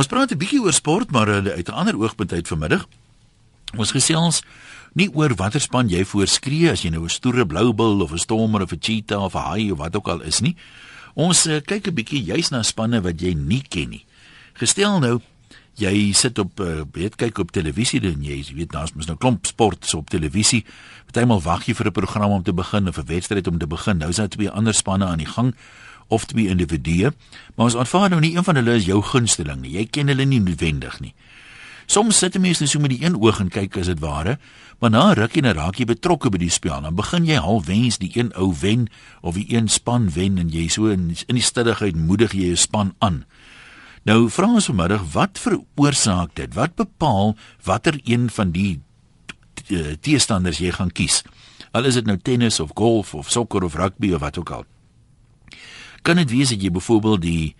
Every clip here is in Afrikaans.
Ons praat 'n bietjie oor sport, maar uh, uit 'n ander oogpunt uit vanmiddag. Ons gesels nie oor watter span jy voorskree as jy nou 'n stoere blou bil of 'n stormer of 'n cheetah of 'n haai of wat ook al is nie. Ons uh, kyk 'n bietjie juis na spanne wat jy nie ken nie. Gestel nou jy sit op uh, weet kyk op televisie dan jy weet daar's mos nou klomp sport so op televisie. Partymal wag jy vir 'n program om te begin of 'n wedstryd om te begin. Nou is daar twee ander spanne aan die gang of twee individue, maar ons aanvaar nou nie een van hulle is jou gunsteling nie. Jy ken hulle nie noodwendig nie. Soms sit mense net so met die een oog en kyk as dit ware, maar na rukkie dan raak jy betrokke by die spel. Dan begin jy half wens die een ou wen of die een span wen en jy so in, in die stiddigheid moedig jy jou span aan. Nou vra ons vanmiddag wat veroorsaak dit? Wat bepaal watter een van die teestanders jy gaan kies? Al is dit nou tennis of golf of sokker of rugby of wat ook al. Kan dit wees dat jy byvoorbeeld die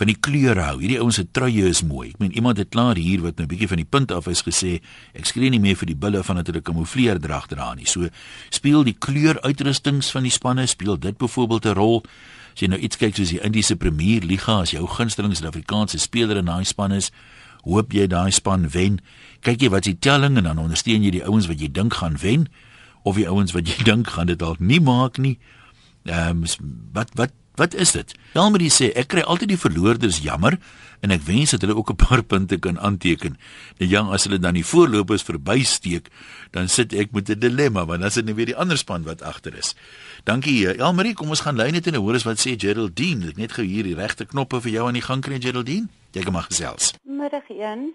van die kleure hou. Hierdie ouens se truie is mooi. Ek meen iemand het klaar hier wat nou 'n bietjie van die punt af is gesê, ek skree nie meer vir die bulle van dat hulle kamoufleer drag dra nie. So speel die kleuruitrustings van die spanne speel dit byvoorbeeld 'n rol. As jy nou iets kyk soos die Indiese Premier Liga, as jou gunsteling Suid-Afrikaanse speler in daai span is, hoop jy daai span wen. Kyk jy wat se telling en dan ondersteun jy die ouens wat jy dink gaan wen of die ouens wat jy dink gaan dit dalk nie maak nie. Ehm um, wat wat wat is dit? Elmarie sê ek kry altyd die verloorders jammer en ek wens dat hulle ook 'n paar punte kan aanteken. Nou ja, as hulle dan die voorlopers verbysteek, dan sit ek met 'n dilemma want dan is dit net weer die ander span wat agter is. Dankie eh, Elmarie, kom ons gaan lyn net en hoor eens wat sê Geraldine. Ek net gou hier die regte knoppe vir jou aan die gang kry Geraldine. Jy kan maar gesels. Middag 1.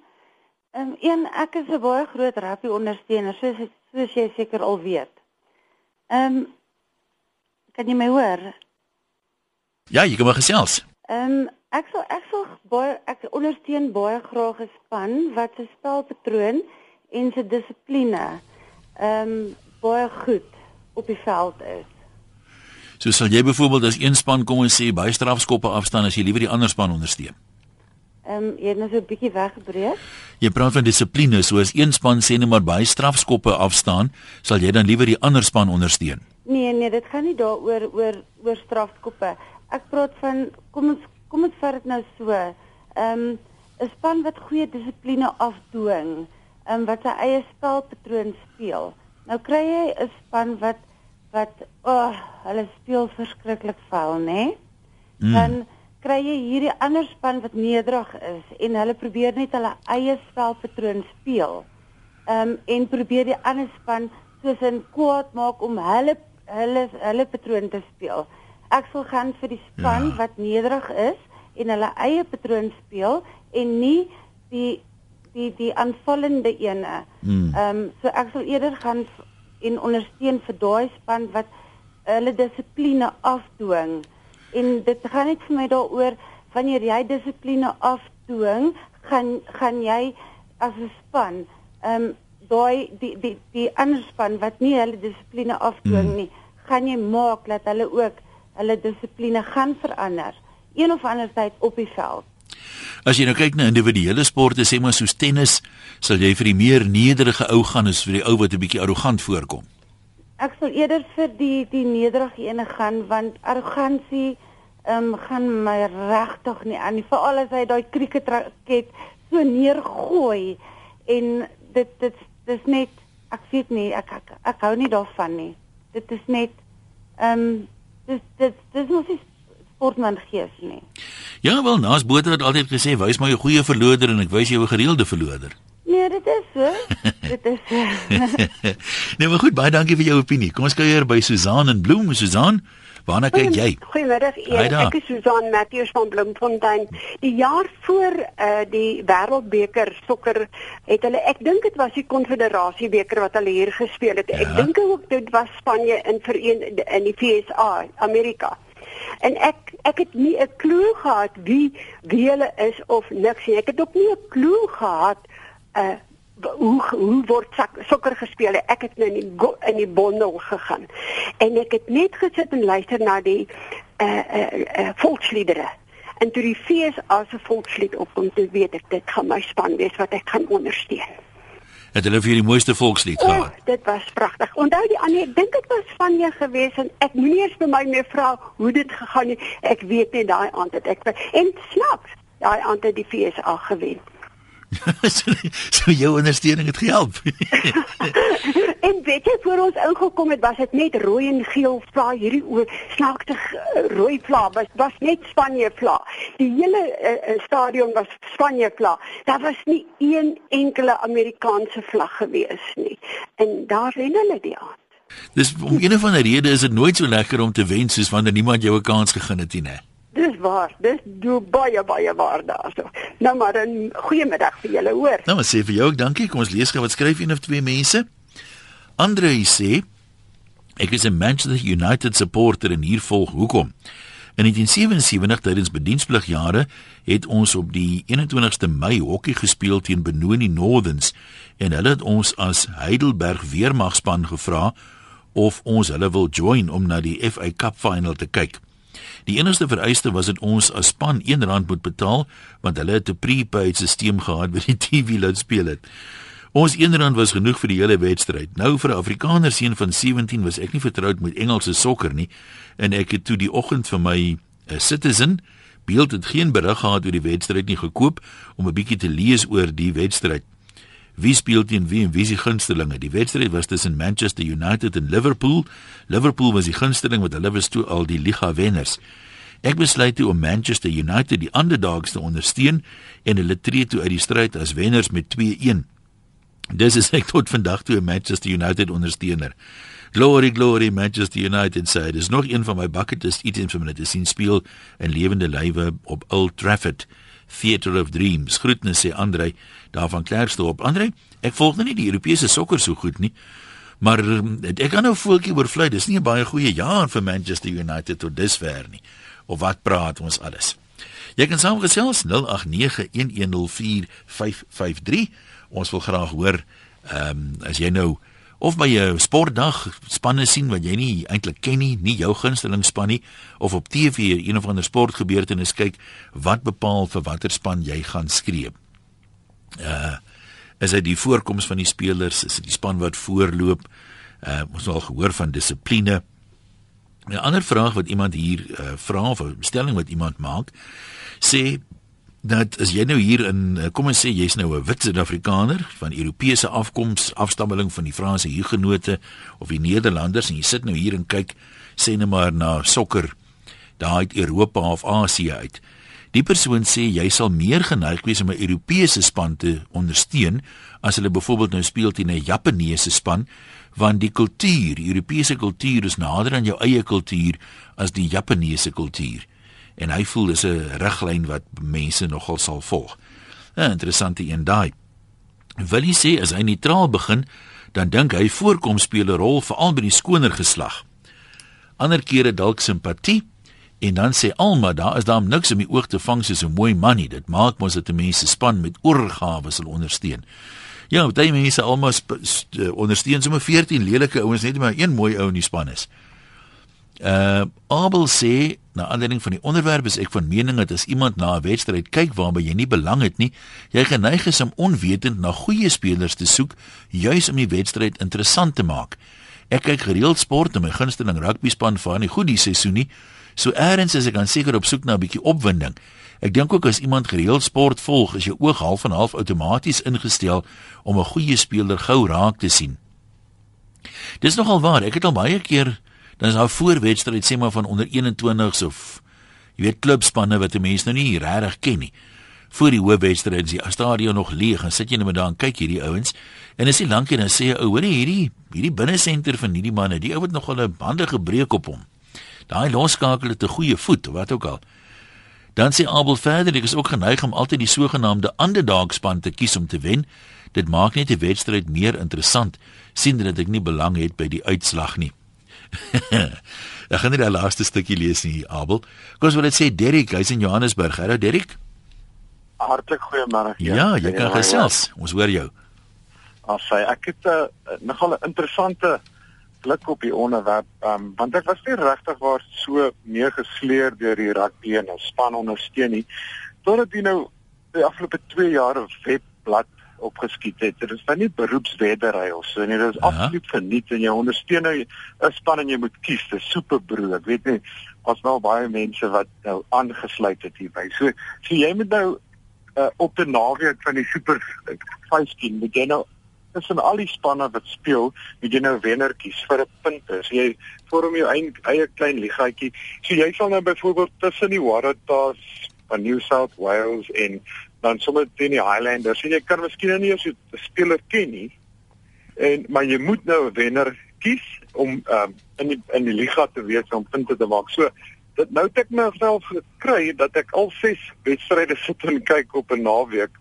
Ehm um, een ek is 'n baie groot rugby ondersteuner, soos soos jy seker al weet. Ehm um, kan jy my hoor? Ja, jy kan maar gesels. Ehm um, ek sal ek sal baie ek ondersteun baie graag 'n span wat se spelpatroon en se dissipline ehm um, baie goed op die veld is. So sal jy byvoorbeeld as een span kom en sê baie strafskoppe afstaan as jy liewer die ander span ondersteun. Ehm um, jy het nou so 'n bietjie weggebreek. Jy praat van dissipline, so as een span sê net maar baie strafskoppe afstaan, sal jy dan liewer die ander span ondersteun. Nee nee, dit gaan nie daaroor oor oor strafskoppe ek praat van kom ons kom ons vat dit nou so. Ehm um, 'n span wat goeie dissipline afdwing, ehm um, wat sy eie spelpatroon speel. Nou kry jy 'n span wat wat oh, hulle speel verskriklik vuil, nê? Nee? Mm. Dan kry jy hierdie ander span wat nederig is en hulle probeer net hulle eie spelpatroon speel. Ehm um, en probeer die ander span soos 'n kwaad maak om hulle hulle hulle patroon te speel ek sal gaan vir die span ja. wat nederig is en hulle eie patroon speel en nie die die die aanvallende ene. Hmm. Ehm um, so ek sal eerder gaan en ondersteun vir daai span wat hulle dissipline afdwing. En dit gaan net vir my daaroor wanneer jy dissipline afdwing, gaan gaan jy as 'n span ehm um, daai die die die ander span wat nie hulle dissipline afdwing mm. nie, gaan jy maak dat hulle ook hulle dissipline gaan verander een of ander tyd op die veld. As jy nou kyk na individuele sporte, sê maar soos tennis, sal jy vir die meer nederige ou gaan as vir die ou wat 'n bietjie arrogant voorkom. Ek sal eerder vir die die nederige ene gaan want arrogansie ehm um, gaan my regtig nie aan nie, veral as hy daai kriketraket so neergooi en dit dit dis net ek weet nie ek ek, ek hou nie daarvan nie. Dit is net ehm um, dis dis dis mos nie sportman gees nie. Ja wel, Naas Botha het altyd gesê wys my 'n goeie verloder en ek wys jou 'n gereelde verloder. Nee, dit is so. dit is so. nee, maar goed, baie dankie vir jou opinie. Kom ons kuier by Susan en Bloem, Susan. Waarna kyk jy? Goeiemiddag. Ek is Susan Matthews van Bloemfontein. Die jaar voor uh, die Wêreldbeker sokker het hulle ek dink dit was die Konfederasie beker wat hulle hier gespeel het. Ja. Ek dink ook dit was Spanje in vereen in die FSA, Amerika. En ek ek het nie 'n klou gehad wie wie hulle is of niks nie. Ek het ook nie 'n klou gehad uh hoe hoe word sokker gespeel? Ek het nou in die in die bondel gegaan. En ek het net gesit en luister na die eh uh, eh uh, uh, volksliedere. En toe die fees as 'n volkslied opkom, toe weet ek dit gaan my span wees wat ek gaan ondersteun. Het hulle vir die mooiste volkslied gehad? Oh, dit was pragtig. Onthou die ander, ek dink dit was van jou gewees en ek moenie eers by my meer vra hoe dit gegaan het. Ek weet net daai aand het ek en snaps daai aand het die FSA gewen. so, so jou ondersteuning het gehelp. en weet jy voor ons ingekom het, was dit net rooi en geel vla hierdie snaakse uh, rooi vla, was was net Spanje vla. Die hele uh, stadion was Spanje vla. Daar was nie een enkele Amerikaanse vlag gewees nie. En daar wen hulle die aand. Dis om een of ander rede is dit nooit so lekker om te wen soos wanneer niemand jou 'n kans gegee het nie. Dis waar. Dis do baie baie waar daarso. Nou maar 'n goeiemiddag vir julle, hoor. Nou maar sê vir jou ook dankie. Kom ons lees gou wat skryf een of twee mense. Andre sê ek is 'n Manchester United supporter en hier volg hoekom. In 1977 tydens bedienspligjare het ons op die 21ste Mei hokkie gespeel teen Benoni Northerns en hulle het ons as Heidelberg weermagspan gevra of ons hulle wil join om na die FA Cup final te kyk. Die enigste vereiste was dat ons as span R1 moet betaal want hulle het 'n prepaid stelsel gehad wat die TV laat speel het. Ons R1 was genoeg vir die hele wedstryd. Nou vir 'n Afrikaner seun van 17 was ek nie vertroud met Engelse sokker nie en ek het toe die oggend vir my 'n uh, citizen beeld het geen berig gehad oor die wedstryd nie gekoop om 'n bietjie te lees oor die wedstryd. Wie speel teen wie en wie is die gunstelinge? Die wedstryd was tussen Manchester United en Liverpool. Liverpool was die gunsteling want hulle was toe al die liga wenners. Ek besluit toe om Manchester United die underdogs te ondersteun en hulle tree toe uit die stryd as wenners met 2-1. Dis is ek tot vandag toe 'n Manchester United ondersteuner. Glory glory Manchester United sê dis nog een van my bucket list items om net te sien speel in lewende lywe op Old Trafford. Theatre of Dreams. Groetnis sê Andre daarvan Klerksdorp. Andre, ek volg nou nie die Europese sokker so goed nie. Maar ehm, ek kan nou voeltjie oorvlei. Dis nie 'n baie goeie jaar vir Manchester United tot dusver nie. Of wat praat ons alles? Jy kan saamgesels 0891104553. Ons wil graag hoor ehm um, as jy nou of by 'n sportdag spanne sien wat jy nie eintlik ken nie, nie jou gunsteling span nie, of op TV een of ander sportgebeurtenis kyk, wat bepaal vir watter span jy gaan skree? Uh is dit die voorkoms van die spelers, is dit die span wat voorloop? Uh ons al gehoor van dissipline. 'n Ander vraag wat iemand hier uh, vra of 'n stelling wat iemand maak, sê dat as jy nou hier in eh, kom ons sê jy's nou 'n wit Suid-Afrikaner van Europese afkoms, afstammeling van die Franse Hugenote of die Nederlanders en jy sit nou hier en kyk sê net maar na sokker daar uit Europa of Asië uit. Die persoon sê jy sal meer geneig wees om 'n Europese span te ondersteun as hulle byvoorbeeld nou speel teen 'n Japaneese span want die kultuur, die Europese kultuur is nader aan jou eie kultuur as die Japaneese kultuur en hy voel dis 'n riglyn wat mense nogal sal volg. 'n Interessante een daai. Wil hy sê as hy neutraal begin, dan dink hy voorkom speel 'n rol veral by die skoner geslag. Ander kere dalk simpatie en dan sê Alma daar is daar niks om die oog te vang soos 'n mooi man nie. Dit maak mos dat mense span met oorgawe sal ondersteun. Ja, baie mense Alma ondersteun sommer 14 lelike ouens net maar een mooi ou in die span is. Uh Abel sê na aanleiding van die onderwerp is ek van mening dat as iemand na 'n wedstryd kyk waarby jy nie belang het nie, jy geneig is om onwetend na goeie spelers te soek juis om die wedstryd interessant te maak. Ek kyk gereeld sport en my gunsteling rugby span vaar nie goed die seisoen nie. So eers is ek aan seker op soek na 'n bietjie opwinding. Ek dink ook as iemand gereeld sport volg, is jou oog half en half outomaties ingestel om 'n goeie speler gou raak te sien. Dis nogal waar. Ek het al baie keer dan is daar voorwedstryd sê maar van onder 21s of jy weet klubspanne wat 'n mens nou nie regtig ken nie. Voor die hoofwedstryd is die stadion nog leeg en sit jy net daar en kyk hierdie ouens en as jy lank en dan sê jy ou hoorie hierdie hierdie binnesenter van hierdie manne, die ou het nog al 'n bande gebreek op hom. Daai loskakel het 'n goeie voet, wat ook al. Dan sê Abel verder, ek is ook geneig om altyd die sogenaamde underdog span te kies om te wen. Dit maak net die wedstryd meer interessant, sien dat ek nie belang het by die uitslag nie. ek gaan net die laaste stukkie lees nie, Abel. Kom ons wil dit sê Derrick, hy's in Johannesburg. Hallo Derrick. Hartlik goeiemôre. Ja, ja jy kan gesels. Ons hoor jou. As sy ek het 'n uh, eh, nogal 'n interessante blik op die onderwerp, um, want ek was nie regtig waar so meer gesleer deur die rugby en ons span ondersteun nie. Totdat jy nou die afgelope 2 jaar 'n webblad opgeskiet het. Dit is nou nie beroepsweddery of so nie. Dit is ja. absoluut geniet en jy ondersteun nou 'n span en jy moet kies. Dit is superbrood. Ek weet nie as nou baie mense wat nou aangesluit het hierby. So so jy moet nou uh, op die naweek van die super 15 moet jy nou tussen al die spanne wat speel, moet jy nou wenner kies vir 'n punte. So jy vorm jou eie eie klein ligaatjie. So jy sal nou byvoorbeeld tussen die Waratahs van New South Wales en dan sommer teen die Highlanders. En jy kan miskien nou nie eens 'n speler ken nie. En maar jy moet nou 'n wenner kies om um, in die in die liga te wees om punte te maak. So dit nou het ek myself gekry dat ek al 6 wedstryde sit en kyk op 'n naweek.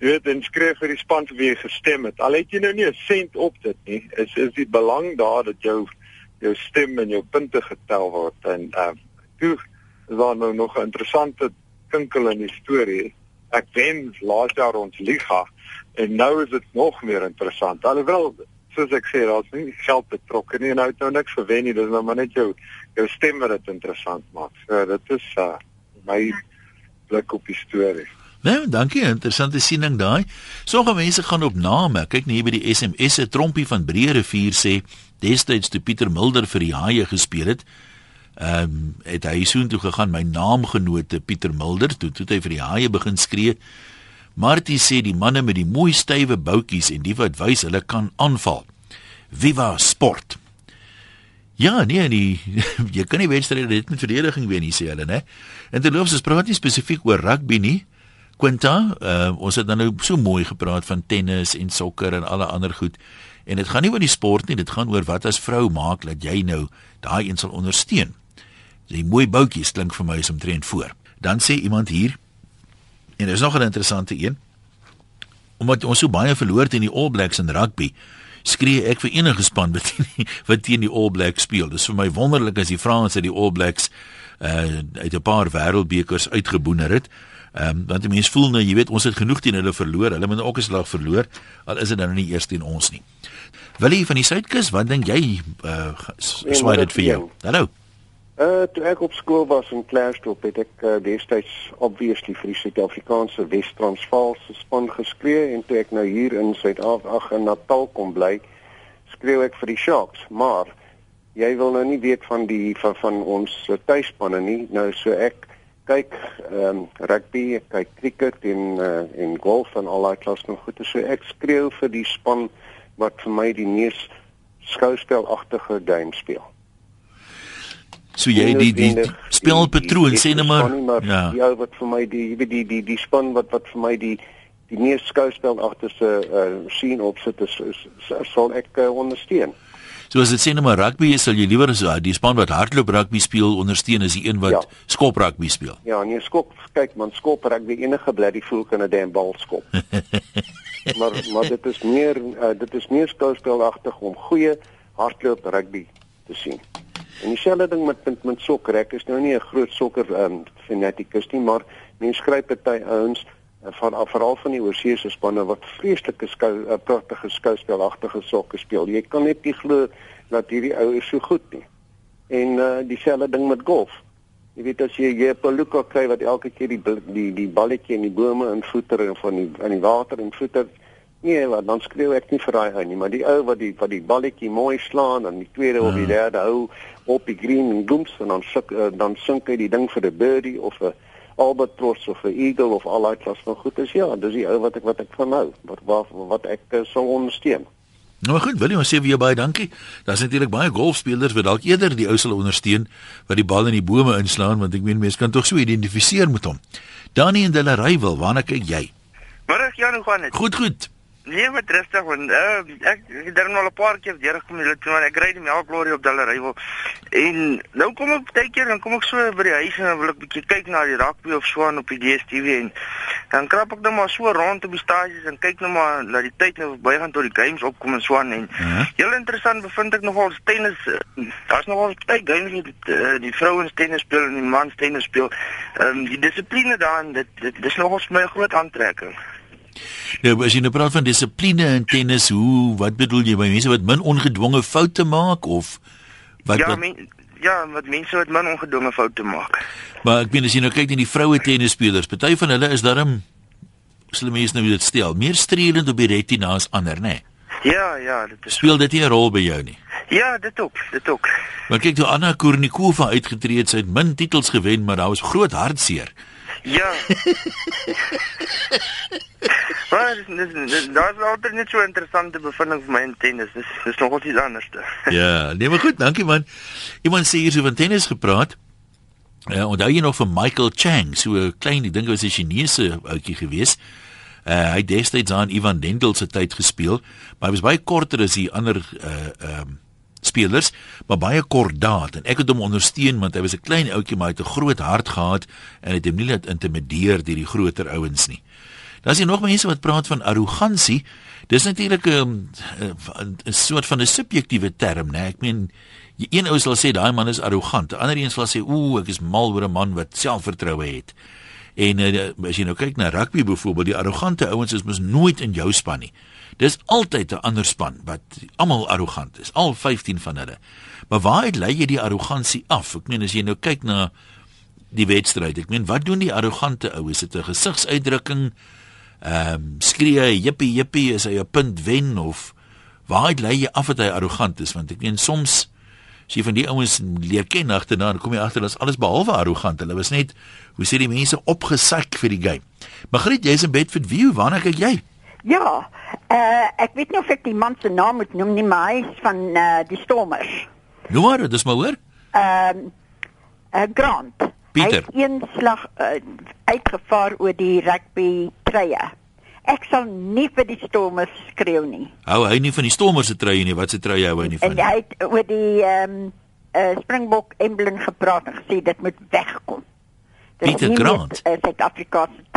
Jy weet en skryf vir die span wie jy gestem het. Al het jy nou nie 'n sent op dit nie, is is die belang daar dat jou jou stem en jou punte getel word en uh toe is daar nou nog 'n interessante kinkel in die storie. Ek wen laas jaar ons liga en nou is dit nog meer interessant. Alhoewel soos ek sê, daar's nie geld betrokke nie en nou het nou niks gewen nie. Dis nou maar net jou jou stem wat dit interessant maak. So dit is uh my blik op die storie. Nee, dankie, interessante siening daai. Sommige mense gaan op name. Kyk net hier by die SMS se trompie van Breë rivier sê destyds toe Pieter Mulder vir die Haie gespeel het. Ehm um, het hy soontoe gegaan my naamgenote Pieter Mulder toe toe hy vir die Haie begin skree. Martie sê die manne met die mooi stywe boutjies en die wat wys hulle kan aanval. Viva sport. Ja, nee, nee, jy kan nie wedstryde net met verdediging wen nie sê hulle, né? En terloops, ons praat nie spesifiek oor rugby nie. Quinta, uh, ons het dan nou so mooi gepraat van tennis en sokker en alle ander goed. En dit gaan nie oor die sport nie, dit gaan oor wat as vrou maak dat jy nou daai een sal ondersteun. Dis 'n mooi boutjie klink vir my is omtrent voor. Dan sê iemand hier en dis nog 'n interessante een. Omdat ons so baie verloor teen die All Blacks in rugby, skree ek vir enige span wat teen, wat teen die All Blacks speel. Dis vir my wonderlik as die Franse die All Blacks uh uit 'n paar wêreldbekers uitgeboener het. Ehm um, want die mense voel nou, jy weet, ons het genoeg teen hulle verloor. Hulle moet ook 'n slag verloor al is dit dan nie eers teen ons nie. Willie van die Suidkus, wat dink jy uh swaai dit vir jou? Hallo. Uh toe ek op skool was in Klerksdorp het ek uh, destyds obviously vir die Suid-Afrikaanse Wes-Transvaal se span geskree en toe ek nou hier in Suid-Afrika in Natal kom bly, skreeu ek vir die Sharks, maar jy wil nou nie weet van die van, van ons tuisspanne nie. Nou so ek kyk ehm um, rugby, ek kyk cricket en uh, en golf en al daai klas van goeie. So ek skreeu vir die span wat vir my die mees skouspelagtige game speel. So jy die die, die spelpatroon sê net maar ja. Die ou wat vir my die jy weet die die die span wat wat vir my die die mees skouspelagtige uh, sien opsit is, is, is sal ek uh, ondersteun. So as dit sê net maar rugby is, sal jy liewer as die span wat hardloop rugby speel ondersteun as die een wat ja. skop rugby speel. Ja, nee, skop, kyk man, skop rugby enige blerry voel kan 'n damn bal skop. maar maar dit is meer uh, dit is meer skouspelagtig om goeie hardloop rugby te sien. En dieselfde ding met met, met sokker. Ek is nou nie 'n groot sokker um, fanatikus nie, maar mense skryf party ouens van veral van die oorseese spanne wat vreeslike skou uh, pragtige skouspelagtige sokke speel. Jy kan net nie glo dat hierdie ou is so goed nie. En uh dieselfde ding met golf. Jy weet as jy jy 'n paluka kry wat elke keer die die die balletjie in die bome invoeter en van die in die water en voeter nee, wat dan skreeu ek nie vir daai ou nie, maar die ou wat die wat die balletjie mooi slaan en die tweede ja. of die derde hou op die green en gooms en dan suk, uh, dan sink hy die ding vir 'n birdie of 'n albatros of 'n eagle of al daai klas van goed is ja, dis die ou wat ek wat ek van hou, wat wat, wat ek uh, sou ondersteun. Nou goed, wil jy ons sê vir jou baie dankie. Daar's natuurlik baie golfspelers wat dalk eerder die ou sal ondersteun wat die bal in die bome inslaan want ek meen mense kan tog so identifiseer met hom. Dani en Delaray wil, waarna kyk jy? Middag Jan, hoe gaan dit? Goed, goed. Nee, met rustig want uh, ek ek het dan al 'n paar keer deur gekom hulle toe en ek ry die melklorie op Dallery wil. En nou kom ek baie keer dan kom ek so by die huis en dan wil ek bietjie kyk na die rugby of so aan op die DStv en dan krap ek net maar so rond op die stasies en kyk net maar na die tyd nou bygaan tot die games opkom en so aan en uh -huh. heel interessant bevind ek nogal tennis. Daar's nogal baie games die, uh, die vrouens tennis speel en die mans tennis speel. Ehm um, die dissipline daarin dit dit dis nogal vir my 'n groot aantrekking. Ja, as jy nou praat van dissipline in tennis, hoe wat bedoel jy by mense wat min ongedwonge foute maak of wat Ja, men, ja, wat mense wat min ongedwonge foute maak. Maar ek bedoel as jy nou kyk na die vroue tennisspelers, party van hulle is darm sal mense nou dit stel, meer streelend op die retina as ander, né? Nee? Ja, ja, dit is Speel dit nie 'n rol by jou nie? Ja, dit ook, dit ook. Maar kyk toe Anna Kournikova uitgetree het, sy het min titels gewen, maar daar was groot hartseer. Ja. Maar dis dis daar's altyd net so interessante bevinding vir my in tennis. Dis dis nog iets anders. ja, nee maar goed, dankie man. Iemand sê hier so van tennis gepraat. Ja, onthou jy nog van Michael Chang, so 'n klein, ek dink hy was 'n Chinese ouetjie gewees. Uh, hy het destyds aan Ivan Lendl se tyd gespeel, maar hy was baie korter as die ander uh ehm um, spelers, maar baie kordaat en ek het hom ondersteun want hy was 'n klein ouetjie maar hy het 'n groot hart gehad en het hom nie laat intimideer deur die groter ouens nie. Daar's hier nog mense wat praat van arrogansie. Dis natuurlik 'n um, 'n soort van 'n subjektiewe term, né? Ek meen een ou sal sê daai man is arrogant, 'n ander een sal sê ooh, ek is mal oor 'n man wat selfvertroue het. En uh, as jy nou kyk na rugby byvoorbeeld, die arrogante ouens is mos nooit in jou span nie. Dis altyd 'n ander span wat almal arrogant is, al 15 van hulle. Maar waaruit lei jy die arrogansie af? Ek meen as jy nou kyk na die wedstryd, ek meen wat doen die arrogante ouens? Is dit 'n gesigsuitdrukking? Ehm um, skree hy jippie jippie as hy 'n punt wen of waaruit lei jy af dat hy arrogant is? Want ek meen soms as jy van die ouens leer ken agterna, dan kom jy agter dat alles behalwe arrogant. Hulle was net hoe sê die mense opgesak vir die game. Magriet, jy's in bed vir wie? Waarna kyk jy? Ja, uh, ek weet nie of ek die man se naam moet noem nie, maar hy is van uh, die Stormers. Noem maar, dis maar hoor. Ehm uh, uh, Grant. Pieter. Hy het een slag uh, uitgevaar oor die rugby treie. Ek sal nie vir die Stormers skreeu nie. Hou hy nie van die Stormers se treie nie, wat se treie hou hy nie van nie? En hy het oor die ehm um, uh, Springbok emblem gepraat en gesê dit moet wegkom. Pieter Grant. Dit is 'n Suid-Afrikaanse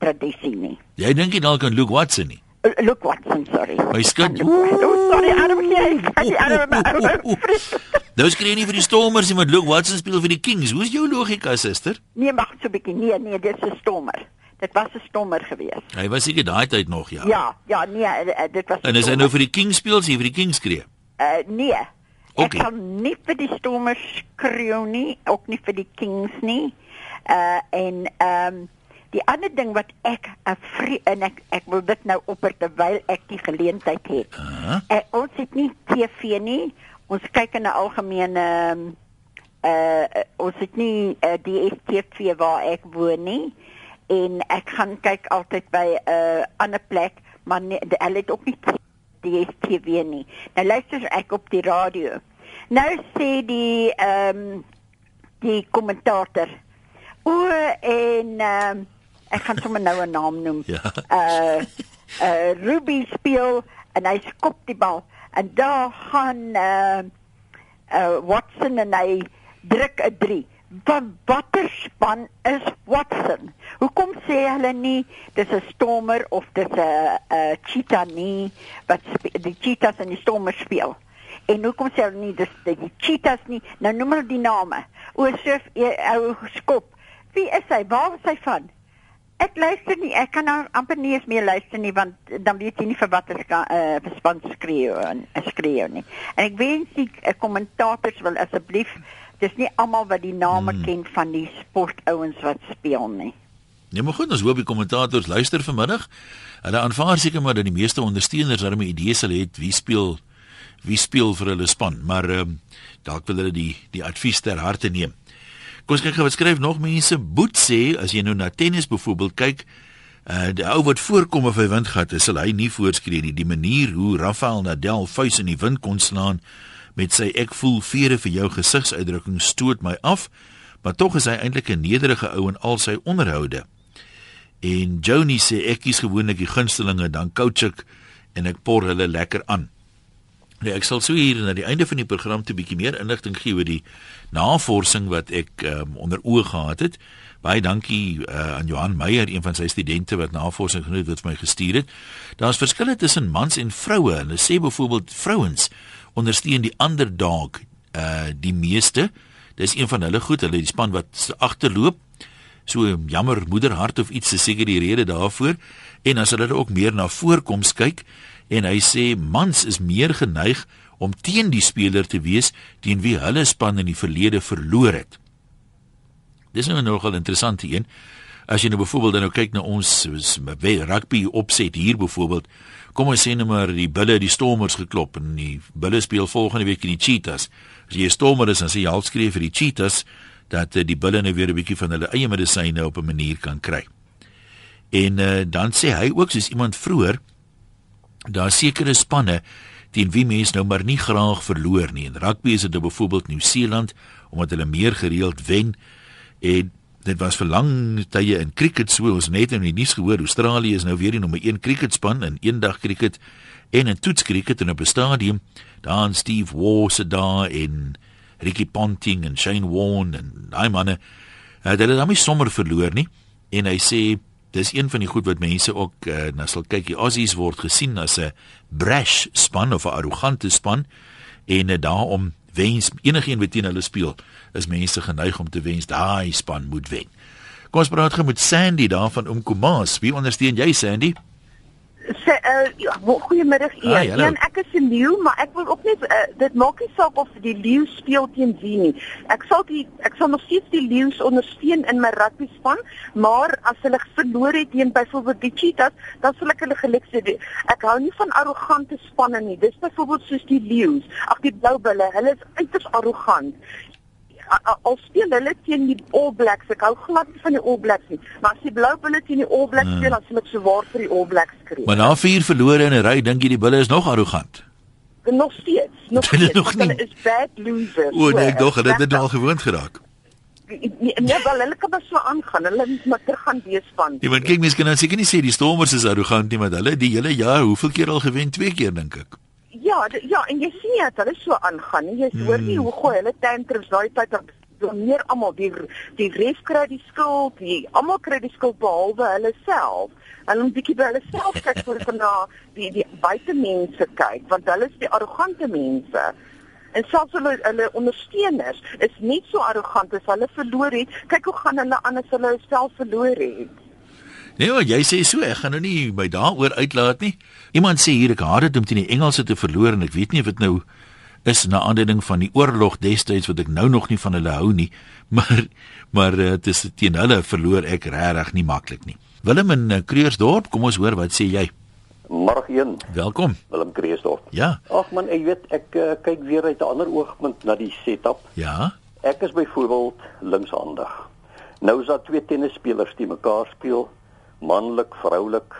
tradisie nie. Jy dink jy dalk aan Luke Watson nie? Uh, Luke Watson, sorry. My skud. Oh, sorry, Adam hier. Adam. Nou skree nie vir die Stormers nie, maar Luke Watson speel vir die Kings. Hoe is jou logika, suster? Nee, mag so 'n bietjie. Nee, nee, dit is 'n Stormer. Dit was 'n Stormer gewees. Hy was seker daai tyd nog, ja. Ja, ja, nee, eh, dit was En is hy nou vir die Kings speel, sy vir die Kings skree? Uh nee. Okay. Ek kan nie vir die Stormers skreeu nie, ook nie vir die Kings nie. Uh en ehm um, die ander ding wat ek 'n en ek ek wil dit nou opper terwyl ek die geleentheid het. Uh -huh. ek, ons het nie TV nie. Ons kyk in 'n algemene uh, ons het nie uh, die STV waar ek woon nie en ek gaan kyk altyd by 'n uh, ander plek maar nie, hulle het ook nie die STV nie. Nou luister ek op die radio. Nou sê die ehm um, die kommentator O en ehm um, ek gaan sommer nou 'n naam noem. Ja. Uh uh Ruby speel en hy skop die bal en daar gaan uh uh Watson en hy druk 'n 3. Van watter span is Watson? Hoekom sê hulle nie dis 'n stormer of dis 'n 'n cheetah nie wat die cheetahs en die stormers speel? En hoekom sê hulle nie dis die cheetahs nie? Nou noem hulle die name. O, surf ou skop. Wie is hy? Waar is hy van? Ek luister nie. Ek kan nou amper nie eens meer luister nie want dan weet jy nie vir wat ek uh, verspan skreeu en skreeu nie. En ek wens die uh, kommentators wil asseblief dis nie almal wat die name hmm. ken van die sportouens wat speel nie. Ja, maar goed, ons hoop die kommentators luister vanmiddag. Hulle aanvaar seker maar dat die meeste ondersteuners daarmee idees sal hê wie speel wie speel vir hulle span, maar ehm um, dalk wil hulle die die advies ter harte neem. Kom ons kyk gou wat skryf nog mense. Boet sê as jy nou na tennis byvoorbeeld kyk, uh die ou wat voorkom of hy wind gehad het, sal hy nie voorskree nie. Die manier hoe Rafael Nadal vuis in die wind kon slaan met sy ek voel vere vir jou gesigsuitdrukking stoot my af, maar tog is hy eintlik 'n nederige ou in al sy onderhoude. En Joni sê ek kies gewoonlik die gunstelinge dan coach ek en ek por hulle lekker aan. Nee, ek sal sou hier na die einde van die program te bietjie meer inligting gee oor die navorsing wat ek um, onder oë gehad het. Baie dankie uh, aan Johan Meyer, een van sy studente wat navorsing genoem het wat my gestuur het. Daar's verskille tussen mans en vroue. Hulle sê byvoorbeeld vrouens ondersteun die underdog uh die meeste. Dis een van hulle goed, hulle die span wat agterloop. So jammer moederhart of iets is seker die rede daarvoor. En as hulle ook meer na voorkoms kyk en hy sê mans is meer geneig om teen die speler te wees teen wie hulle span in die verlede verloor het. Dis nou nogal interessant hier. As jy nou byvoorbeeld nou kyk na ons rugby opset hier byvoorbeeld, kom ons sê net maar die Bulle die Stormers geklop en die Bulle speel volgende week in die Cheetahs. As jy 'n Stormer is, dan sê jy half skryf vir die Cheetahs dat uh, die Bulle nou weer 'n bietjie van hulle eie medisyne op 'n manier kan kry. En uh, dan sê hy ook soos iemand vroeër, daar sekere spanne teen wie mense nou maar nie graag verloor nie. In rugby is dit nou byvoorbeeld Nieu-Seeland omdat hulle meer gereeld wen. En dit was vir lang tye in cricket so ons net in die nuus gehoor Australië is nou weer die nommer 1 cricketspan in eendag cricket en in toets cricket in 'n stadium. Daar aan Steve Waugh se daar in Ricky Ponting en Shane Warne en daai manne uh, hulle het dan nie sommer verloor nie. En hy sê dis een van die goed wat mense ook uh, na sal kyk die Aussies word gesien as 'n brash span of 'n arrogante span en uh, daarom wens enige een wat teen hulle speel is mense geneig om te wens daai span moet wen. Kom ons praat gou met Sandy daar van Umkomaas. Wie ondersteun jy Sandy? Se uh ja, goeiemiddag Ian. Ah, Ian, ek is 'n leeu, maar ek wil ook net uh, dit maak nie saak of die leeu speel teen wie nie. Ek sal die ek sal nog steeds die leeu's ondersteun in my rugby span, maar as hulle verloor het teen byvoorbeeld die cheetahs, dan sal ek hulle geluk sê. Ek hou nie van arrogante spanne nie. Dis byvoorbeeld soos die leeu's. Ag die blou bulle, hulle is uiters arrogant al speel hulle teen die All Blacks. Ek hou glad nie van die All Blacks nie. Maar as die Blou Bulle teen die All Blacks speel, dan sal ek so waar vir die All Blacks kry. Maar na vier verlore in 'n ry, dink jy die Bulle is nog arrogant? Nog steeds, nog steeds. nog nie. Hulle is bad losers. O nee, ek dog hulle het dit al gewoond geraak. Nee, nee, wel hulle kan maar so aangaan. Hulle moet maar terug gaan wees van. Ja, want kyk, mense kan nou seker nie sê die Stormers is arrogant nie, maar hulle die hele jaar, hoeveel keer al gewen? Twee keer dink ek. Ja, ja, en jy sien net hulle so aangaan. Jy hoor nie hmm. hoe gooi hulle tantrums daai tyd op blameer almal die die ref kry die skuld, die almal kry die skuld behalwe hulle self. Hulle moet bietjie by hulle self kyk voor hulle na die die buitemense kyk, want hulle is die arrogante mense. En selfs hulle hulle ondersteuners is nie so arrogant as hulle verloor het. Kyk hoe gaan hulle aan as hulle self verloor het. Nee, maar jy sê so, ek gaan nou nie my daaroor uitlaat nie. Iemand sê hier ek haat dit om teen die Engelse te verloor en ek weet nie of dit nou is na aanleiding van die oorlog destyds wat ek nou nog nie van hulle hou nie, maar maar eh, dit is teen hulle verloor ek regtig nie maklik nie. Willem in eh, Kreersdorp, kom ons hoor wat sê jy? Môre een. Welkom. Willem Kreersdorp. Ja. Ag man, ek weet ek uh, kyk weer uit 'n ander oogpunt na die setup. Ja. Ek is byvoorbeeld linkshandig. Nou is daar twee tennisspelers die mekaar speel, manlik, vroulik.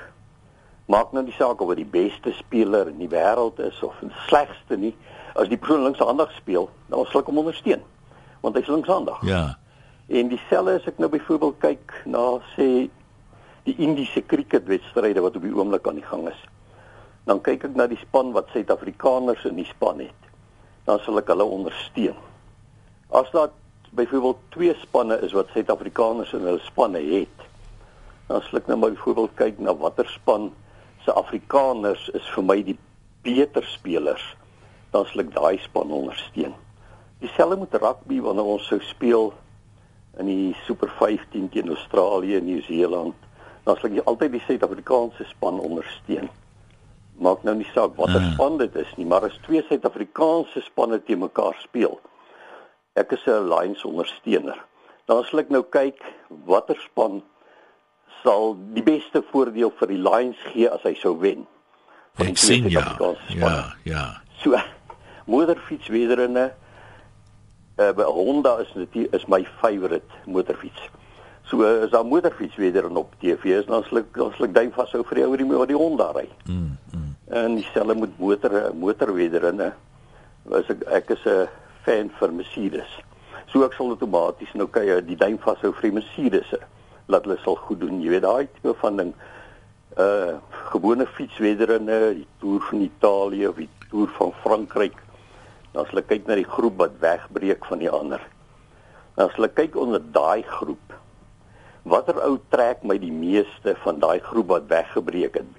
Maak nou nie saak of hy die beste speler in die wêreld is of die slegste nie as die persoon linkshandig speel, dan sal ek hom ondersteun want hy's linkshandig. Ja. En dieselfde as ek nou byvoorbeeld kyk na sê die Indiese cricketwedstryde wat op die oomblik aan die gang is. Dan kyk ek na die span wat Suid-Afrikaners in die span het. Dan sal ek hulle ondersteun. As daar byvoorbeeld twee spanne is wat Suid-Afrikaners in hulle spanne het, sal ek nou maar byvoorbeeld kyk na watter span se Afrikaners is vir my die beter spelers dan sal ek daai span ondersteun. Dieselfde met rugby wanneer ons sou speel in die Super 15 teen Australië en Nieu-Seeland, dan sal ek altyd die Suid-Afrikaanse span ondersteun. Maak nou nie saak watter hmm. span dit is nie, maar as twee Suid-Afrikaanse spanne te mekaar speel, ek is 'n Lions ondersteuner. Dan sal ek nou kyk watter span sal die beste voordeel vir die Lions gee as hy sou wen. Ek sien ja. Ja, ja. So motorfietswedrenne uh by Honda is dit is my favorite motorfiets. So uh, is daar motorfietswedrenne op TV is dan sluk dan sluk duim vas hou vir die ou die wat die Honda ry. Mm, mm. En dieselfde met motor motorwedrenne. Was ek ek is 'n fan vir Mercedes. So ek sal outomaties nou kyk die duim vas hou vir die Mercedes. Laat hulle sal goed doen. Jy weet daai tipe van ding uh gewone fietswedrenne, die Tour van Italië of die Tour van Frankryk Dan as hulle kyk na die groep wat wegbreek van die ander. Dan as hulle kyk onder daai groep. Watter ou trek my die meeste van daai groep wat weggebreek het?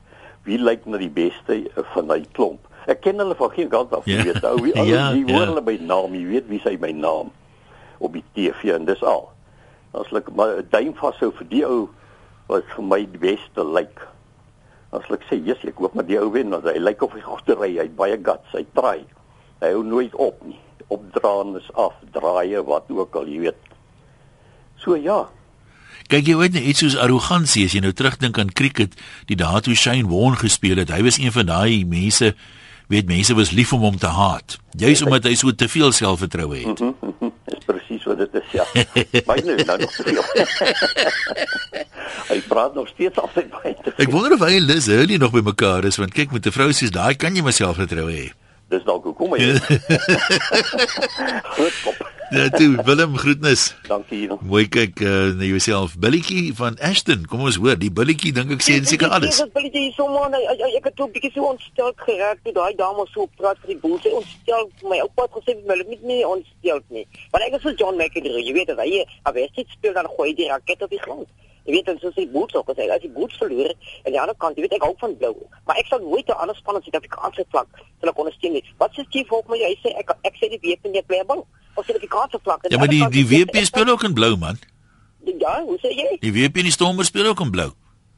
Wie lyk na die beste van daai klomp? Ek ken hulle van geen kant af, jy ja. weet. Ou wie al ja, die hoor ja. hulle by naam, jy weet wie sy my naam op die TV en dis al. As ek 'n duim vashou vir die ou wat vir my die beste lyk. As ek sê, "Jesus, ek hoop maar die ou wen, want hy lyk of hy goed ry, hy baie guts, hy try." Hy hou nooit op nie. Opdraan is af, draaie wat ook al, jy weet. So ja. Kyk jy weet net iets soos arrogansie as jy nou terugdink aan cricket, die dae toe Shane Warne gespeel het. Hy was een van daai mense weet mense was lief om hom te haat. Juist omdat hy so te veel selfvertroue het. Mm -hmm, is presies wat dit is, ja. Baie nou nou nog te veel. hy praat nog steeds altyd baie te veel. Ek wonder of hy en Liz Hurley nog by mekaar is want kyk met 'n vrou soos daai kan jy myself vertroue hê. Dis dalk hoekom hy. Groot kop. Ja, toe Willem groetnis. Dankie. Mooi kyk uh, na jouself. Billetjie van Ashton. Kom ons hoor, die billetjie dink ek sê seker alles. Dis billetjie so man. Ek het ook bietjie so ontstel geraak toe daai dame so praat vir die boel. Sy ontstel my oupa het gesê wil met my ontstel nie. Maar ek is so John McEnroe. Jy weet dat hy 'n wedstryd speel dan gooi die raket op die grond. Jy weet dan soos die boots ook gesê, as die boots verloor en die ander kant, jy weet ek hou van blou. Maar ek sal nooit 'n ander span in Suid-Afrikaanse vlak sal ek ondersteun nie. Wat sê Chief Hawk my jy sê ek ek sê die WP nie play bal of Suid-Afrikaanse vlak. Ja, maar die die WP speel ook in blou man. Ja, hoe sê jy? Die WP in die Stormers speel ook in blou.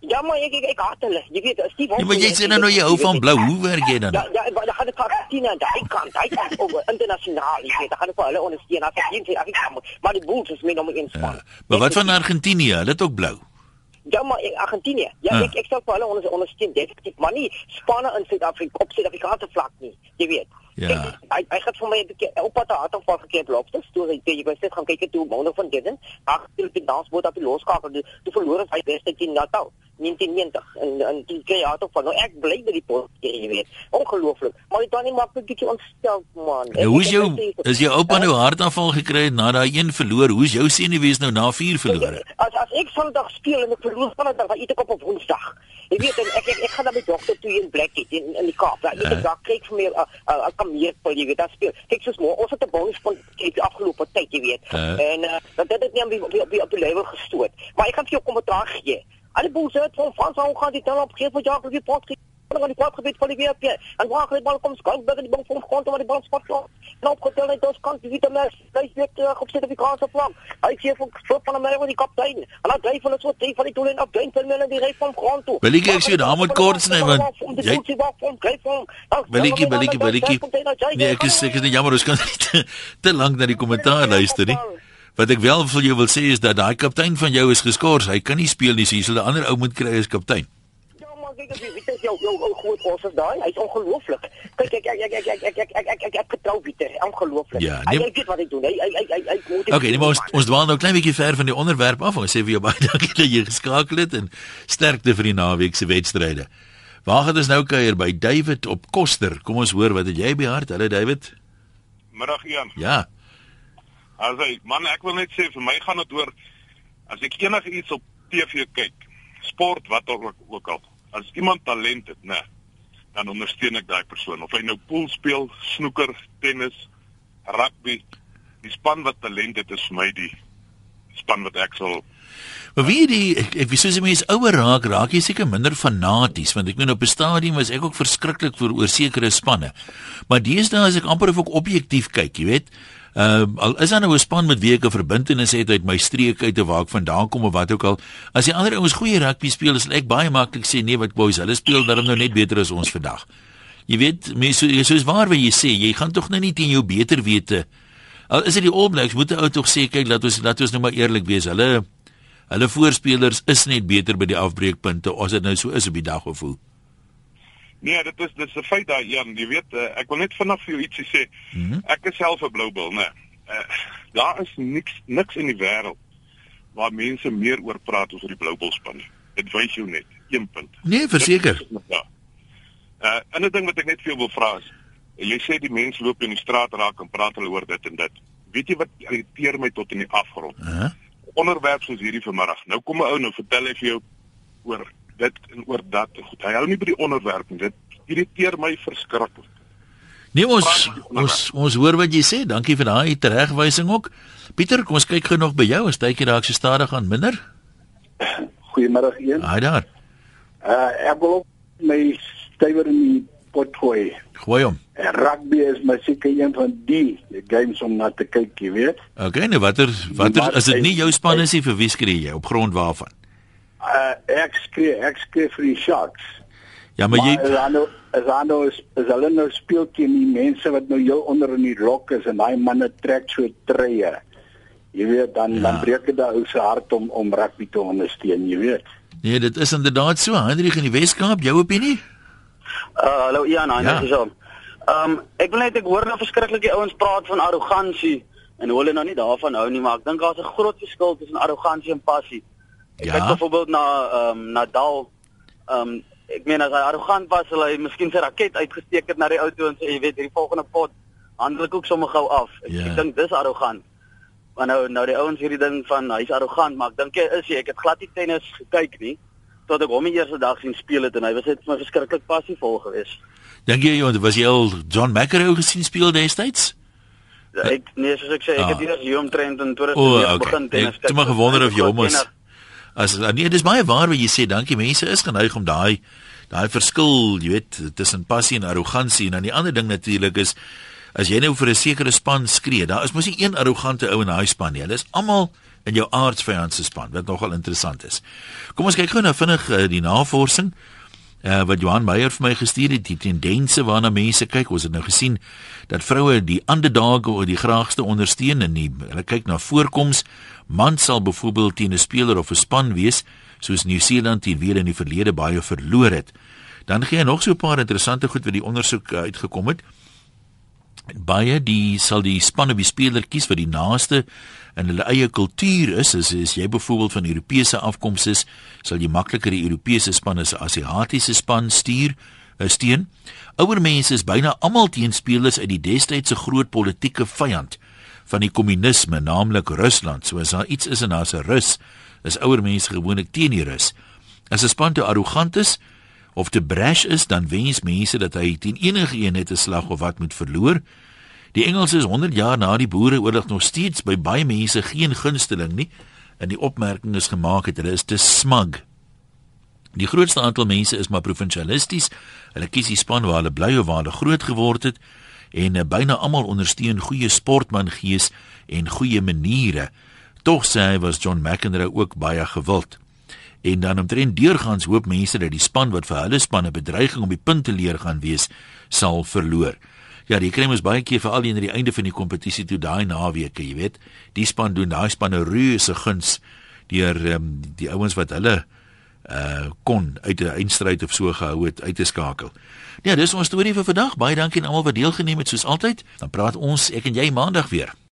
Ja maar ek ek, ek haat hulle. Jy weet, Steve Hawk. Ja, maar jy sê nou jy hou van blou. Hoe werk jy dan? Ja, ja, maar dan gaan pas sien en daai kant, daai kant oor internasionaal. Jy weet, dan gaan vir hulle ondersteun as ek sien ek kan. Maar die Bulls is my nommer 1 span. Ja, maar wat van Argentinië? Hulle het ook blou. Ja maar Argentinië. Ja, uh. ek ek sê vir hulle onder ondersteun definitief, maar nie spanne in Suid-Afrika op Suid-Afrikaanse vlak nie. Jy weet. Ja. Hy hy het vir my 'n bietjie op pad aan van gekeer lobster storie. Jy weet net gaan kyk toe môre van dit. Ag, die dansboot op die loskakel. Toe verloor hy beste teen Natal. 1990 en en die keer toe van nou ek bly by die pot jy weet ongelooflik maar dit dan nie maklik bietjie ontstel man ja, hoe is jou is jou oupa nou hartaanval gekry na daai een verloor hoe is jou senuwees nou na vier verlore as as ek sondag speel en ek verloor van dan eet ek op op woensdag jy weet en ek ek, ek gaan dan met dokter toe in Blackhead in in die Kaap. Ja ek ja. kyk vir my 'n kameerpil jy weet dan speel. Kyk soos môre ons het 'n bonus van die afgelope tyd jy weet. Uh. en uh, dat dit nie op die op die op die level gestoot. Maar ek kan vir jou kommentaar gee. Alle boere het van Frans aan gaan die tel op geef vir Jacques die pot dan die pot gebied van die WP. En waar die bal kom skak by die bal van kant maar die bal spot klaar. En op getel net ons kant die mes. Hy sê terug op sit op die Kaapse vlak. Hy sê van so van Amerika die kaptein. En dan dryf hulle so teen van die doel en op dink hulle die ry van grond toe. Wil ek sê daar moet kort sny want jy Billetjie billetjie billetjie. Nee, ek is ek is nie jammer ons kan nie te, te lank na die kommentaar luister nie. Wat ek wel vir jou wil sê is dat daai kaptein van jou is geskort. Hy kan nie speel nie, so jy sal 'n ander ou moet kry as kaptein. Ja, kyk as jy weet jou jou ou groot ons is daai. Hy's ongelooflik. Kyk ek ek ek ek ek ek ek ek ek ek ek vertrou Pieter. Ongelooflik. Ja, nee, hy weet wat hy doen. Hy hy hy hy moet Okay, nee, ons ons dwaal nou klein bietjie ver van die onderwerp af. Ons sê vir jou baie dankie dat jy geskakel het en sterkte vir die naweek se wedstryde. Waar gaan ons nou kuier by David op Koster? Kom ons hoor wat het jy by hart? Hallo David. Middag Ian. Ja. As hy man, ek wil net sê vir my gaan dit oor as ek enige iets op TV kyk, sport wat ook ook al. As iemand talent het, né, dan ondersteun ek daai persoon of hy nou pool speel, snoeker, tennis, rugby. Die span wat talent het is vir my die span wat ek sal Maar wie die ek, wieso as jy mens ouer raak, raak jy seker minder fanaties want ek meen op 'n stadium was ek ook verskriklik vir oor sekere spanne. Maar deesdae as ek amper of ek objektief kyk, jy weet, uh, al is daar nou 'n span met wie ek 'n verbintenis het uit my streek uit te waar ek vandaan kom of wat ook al. As die ander ouens goeie rugby speel, is ek baie maklik sê nee, wat boys, hulle speel darm nou net beter as ons vandag. Jy weet, mense so, so is waar wat jy sê, jy gaan tog nou nie teen jou beter wete. Al is dit die All Blacks, moet jy ou tog sê kyk, laat ons laat ons nou maar eerlik wees. Hulle hulle voorspelers is net beter by die afbreekpunte as dit nou so is op die dag of hoe. Nee, dit is dit is 'n feit daai Jan, jy weet, uh, ek wil net vinnig vir jou ietsie sê. Mm -hmm. Ek is self 'n blou bil, né? Uh, daar is niks niks in die wêreld waar mense meer oor praat as oor die blou bil span. Dit wys jou net een punt. Nee, verseker. Ja. Uh, 'n ding wat ek net vir jou wil vra is, jy sê die mense loop in die straat raak en praat hulle oor dit en dit. Weet jy wat irriteer my tot in die afgrond? Uh -huh. Onderwerp soos hierdie vanmiddag. Nou kom 'n ou nou vertel hy vir jou oor dit en oor dat en goed. Hy hou nie by die onderwerp nie. Dit irriteer my verskriklik. Nee ons ons ons hoor wat jy sê. Dankie vir daai teregwysing ook. Pieter, kom ons kyk gou nog by jou. Is tydjie raak so stadig aan minder? Goeiemôre een. Haai daar. Uh ek wil my stywer in die pot gooi. Gooi hom. En rugby is my seker een van die games om na te kyk, jy weet. Okay, nou watter watter is dit nie jou span is nie vir wie skree jy op grond waarvan? Uh, ek skree ek skree vir die sharks ja maar, maar jy is nou is dan nou is, is hulle nou speel teen die mense wat nou heel onder in die rok is en daai manne trek so treë Jy weet dan ja. dan breek dit daai ou se hart om om rugby te ondersteun, jy weet. Nee, dit is inderdaad so. Hendrik in die Weskaap, jou opinie? Uh hallo Ian, hy ja. is so. Ehm um, ek wil net ek hoor nou verskriklike ouens praat van arrogansie en hulle nou nie daarvan hou nie, maar ek dink daar's 'n groot verskil tussen arrogansie en passie. Ek ja. kyk byvoorbeeld na ehm um, Nadal. Ehm um, ek meen as hy arrogant was, sal hy miskien sy raket uitgesteek het na die auto en sê jy weet, hierdie volgende pot handel ek ook sommer gou af. Ek, ja. ek dink dis arrogant. Maar nou nou die ouens hierdie ding van hy's arrogant, maar ek dink hy is hy. Ek het glad nie tennis gekyk nie tot ek hom die eerste dag sien speel het en hy was net maar verskriklik passievol geweest. Dink jy jy was jy al John McEnroe gesien speel destyds? Ja, ek nee, soos ek sê, ek ah. het eers Johan Trent in 2009 oh, okay. begin tennis kyk. Ek het maar gewonder of jy hom as as nee, dis baie waar wat jy sê. Dankie mense is geneig om daai daai verskil, jy weet, tussen passie en arrogansie en dan die ander ding natuurlik is as jy nou vir 'n sekere span skree, daar is mos nie een arrogante ou in daai span nie. Hulle is almal in jou aardsvyand se span, wat nogal interessant is. Kom ons kyk gou nou vinnig uh, die navorsing uh, wat Johan Meyer vir my gestuur het, die tendense waarna mense kyk. Ons het nou gesien dat vroue die underdog of die graagste ondersteun en nie. Hulle kyk na voorkoms. Man sal byvoorbeeld teen 'n speler of 'n span wees soos Nieu-Seeland teen wie in die verlede baie verloor het. Dan gee hy nog so 'n paar interessante goed wat die ondersoek uh, uitgekom het. Baie die sal die spanne wie speler kies vir die naaste in hulle eie kultuur is. As as jy byvoorbeeld van Europese afkoms is sal jy makliker die Europese span as 'n Asiatiese span stuur eh, steun. Ouer mense is byna almal teen spelers uit die destydse groot politieke vyand van die kommunisme naamlik Rusland so as daar iets is en daar's 'n Rus is ouer mense gewoonlik teen die Rus as 'n span te arrogant is of te brash is, dan wens mense dat hy teen enige een net 'n slag of wat moet verloor. Die Engelse is 100 jaar na die Boereoorlog nog steeds by baie mense geen gunsteling nie en die opmerking is gemaak het hulle is te smug. Die grootste aantal mense is maar provinsialisties. Hulle kies die span waar hulle bly of waar hulle groot geword het en byna almal ondersteun goeie sportmangees en goeie maniere. Tog sê hy was John McEnroe ook baie gewild en dan omtrent deurgangs hoop mense dat die span wat vir hulle spanne bedreiging om die punte leer gaan wees sal verloor. Ja, die kry mos baie keer vir al die aan die einde van die kompetisie toe daai naweke, jy weet, die span doen daai spanne reuse guns deur um, die ouens wat hulle uh kon uit 'n eindstryd of so gehou het uit te skakel. Ja, dis ons storie vir vandag. Baie dankie aan almal wat deelgeneem het soos altyd. Dan praat ons ek en jy maandag weer.